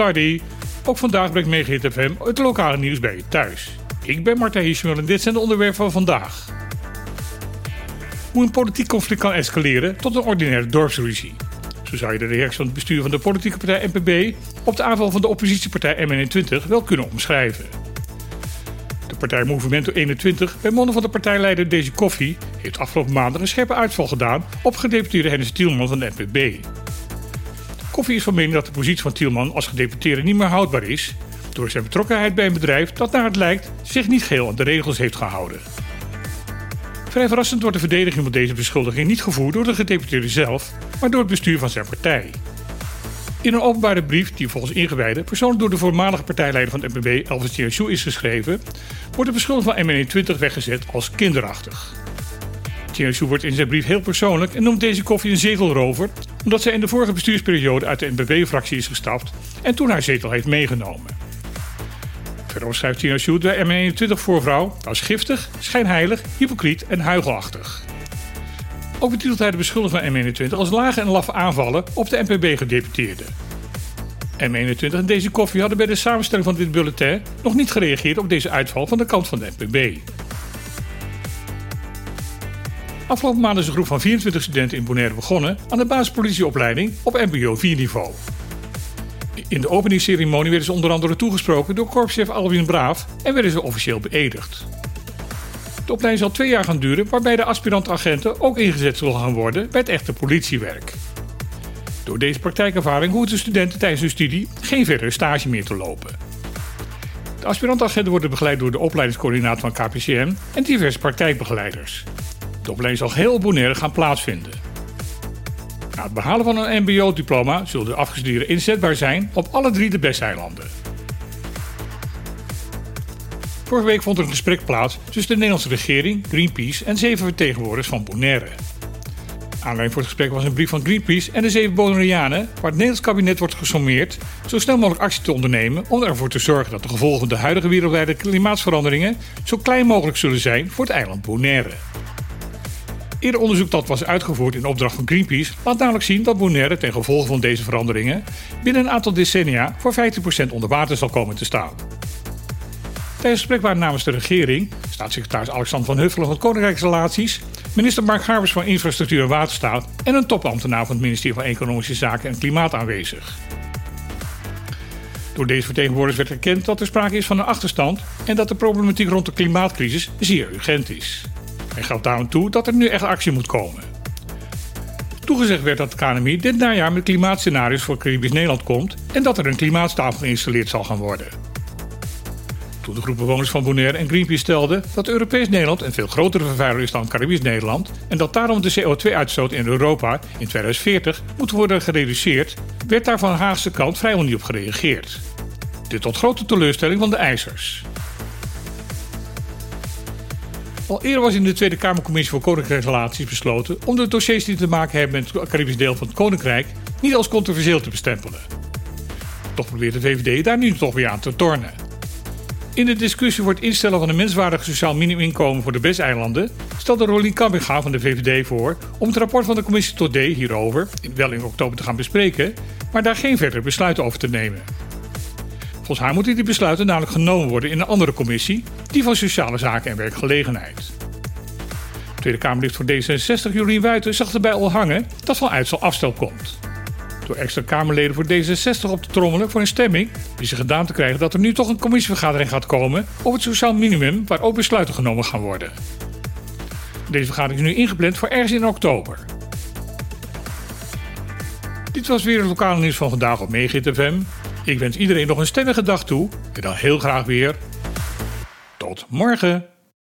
Tardy. Ook vandaag brengt Megahit FM het lokale nieuws bij je thuis. Ik ben Marta Hirschmel en dit zijn de onderwerpen van vandaag. Hoe een politiek conflict kan escaleren tot een ordinaire dorpsruzie. Zo zou je de reactie van het bestuur van de politieke partij NPB op de aanval van de oppositiepartij MN21 wel kunnen omschrijven. Partij Movimento 21, bij monden van de partijleider Deze Koffie, heeft afgelopen maandag een scherpe uitval gedaan op gedeputeerde Hennis Tielman van de NPB. Koffie is van mening dat de positie van Tielman als gedeputeerde niet meer houdbaar is door zijn betrokkenheid bij een bedrijf dat naar het lijkt zich niet geheel aan de regels heeft gehouden. Vrij verrassend wordt de verdediging van deze beschuldiging niet gevoerd door de gedeputeerde zelf, maar door het bestuur van zijn partij. In een openbare brief, die volgens ingewijden persoonlijk door de voormalige partijleider van het MPB, Elvis Tjensjoe, is geschreven, wordt de beschuldiging van MN21 weggezet als kinderachtig. Tjensjoe wordt in zijn brief heel persoonlijk en noemt deze koffie een zetelrover, omdat zij in de vorige bestuursperiode uit de NPB-fractie is gestapt en toen haar zetel heeft meegenomen. Verder schrijft Sjoerd de M21-voorvrouw als giftig, schijnheilig, hypocriet en huigelachtig. Ook hij de beschuldiging van M21 als lage en laffe aanvallen op de NPB-gedeputeerden. M21 en deze koffie hadden bij de samenstelling van dit bulletin nog niet gereageerd op deze uitval van de kant van de NPB. Afgelopen maand is een groep van 24 studenten in Bonaire begonnen aan de basispolitieopleiding op MBO 4-niveau. In de openingsceremonie werden ze onder andere toegesproken door korpschef Alwin Braaf en werden ze officieel beëdigd. De opleiding zal twee jaar gaan duren, waarbij de aspirant-agenten ook ingezet zullen gaan worden bij het echte politiewerk. Door deze praktijkervaring hoeven de studenten tijdens hun studie geen verdere stage meer te lopen. De aspirant-agenten worden begeleid door de opleidingscoördinator van KPCM en diverse praktijkbegeleiders. De opleiding zal heel Bonaire gaan plaatsvinden. Na het behalen van een MBO-diploma zullen de afgestudeerden inzetbaar zijn op alle drie de BES-eilanden. Vorige week vond er een gesprek plaats tussen de Nederlandse regering, Greenpeace en zeven vertegenwoordigers van Bonaire. Aanleiding voor het gesprek was een brief van Greenpeace en de zeven Bonaireanen, waar het Nederlands kabinet wordt gesommeerd zo snel mogelijk actie te ondernemen om ervoor te zorgen dat de gevolgen van de huidige wereldwijde klimaatsveranderingen zo klein mogelijk zullen zijn voor het eiland Bonaire. Eerder onderzoek dat was uitgevoerd in opdracht van Greenpeace laat namelijk zien dat Bonaire ten gevolge van deze veranderingen binnen een aantal decennia voor 15% onder water zal komen te staan. Tijdens het gesprek waren namens de regering, staatssecretaris Alexander van Huffelen van Koninkrijksrelaties, minister Mark Harbers van Infrastructuur en Waterstaat en een topambtenaar van het ministerie van Economische Zaken en Klimaat aanwezig. Door deze vertegenwoordigers werd erkend dat er sprake is van een achterstand en dat de problematiek rond de klimaatcrisis zeer urgent is. En geldt daarom toe dat er nu echt actie moet komen. Toegezegd werd dat de KNMI dit najaar met klimaatscenario's voor Caribisch Nederland komt en dat er een klimaatstafel geïnstalleerd zal gaan worden. De groep bewoners van Bonaire en Greenpeace stelde dat Europees Nederland een veel grotere vervuiler is dan Caribisch Nederland en dat daarom de CO2-uitstoot in Europa in 2040 moet worden gereduceerd, werd daar van de Haagse kant vrijwel niet op gereageerd. Dit tot grote teleurstelling van de eisers. Al eerder was in de Tweede Kamercommissie voor Koninkrijksrelaties besloten om de dossiers die te maken hebben met het Caribisch deel van het Koninkrijk niet als controversieel te bestempelen. Toch probeert de VVD daar nu toch weer aan te tornen. In de discussie voor het instellen van een menswaardig sociaal minimuminkomen voor de Bes-eilanden stelde Rolien Kamminga van de VVD voor om het rapport van de commissie tot D hierover, wel in oktober te gaan bespreken, maar daar geen verdere besluiten over te nemen. Volgens haar moeten die besluiten namelijk genomen worden in een andere commissie, die van Sociale Zaken en Werkgelegenheid. Tweede Kamerlid voor D66 Jolien Wuiten zag erbij al hangen dat van uitstel afstel komt. Door extra Kamerleden voor D66 op te trommelen voor een stemming, is ze gedaan te krijgen dat er nu toch een commissievergadering gaat komen op het sociaal minimum waar ook besluiten genomen gaan worden. Deze vergadering is nu ingepland voor ergens in oktober. Dit was weer het lokale nieuws van vandaag op Megit FM. Ik wens iedereen nog een stemmige dag toe en dan heel graag weer tot morgen.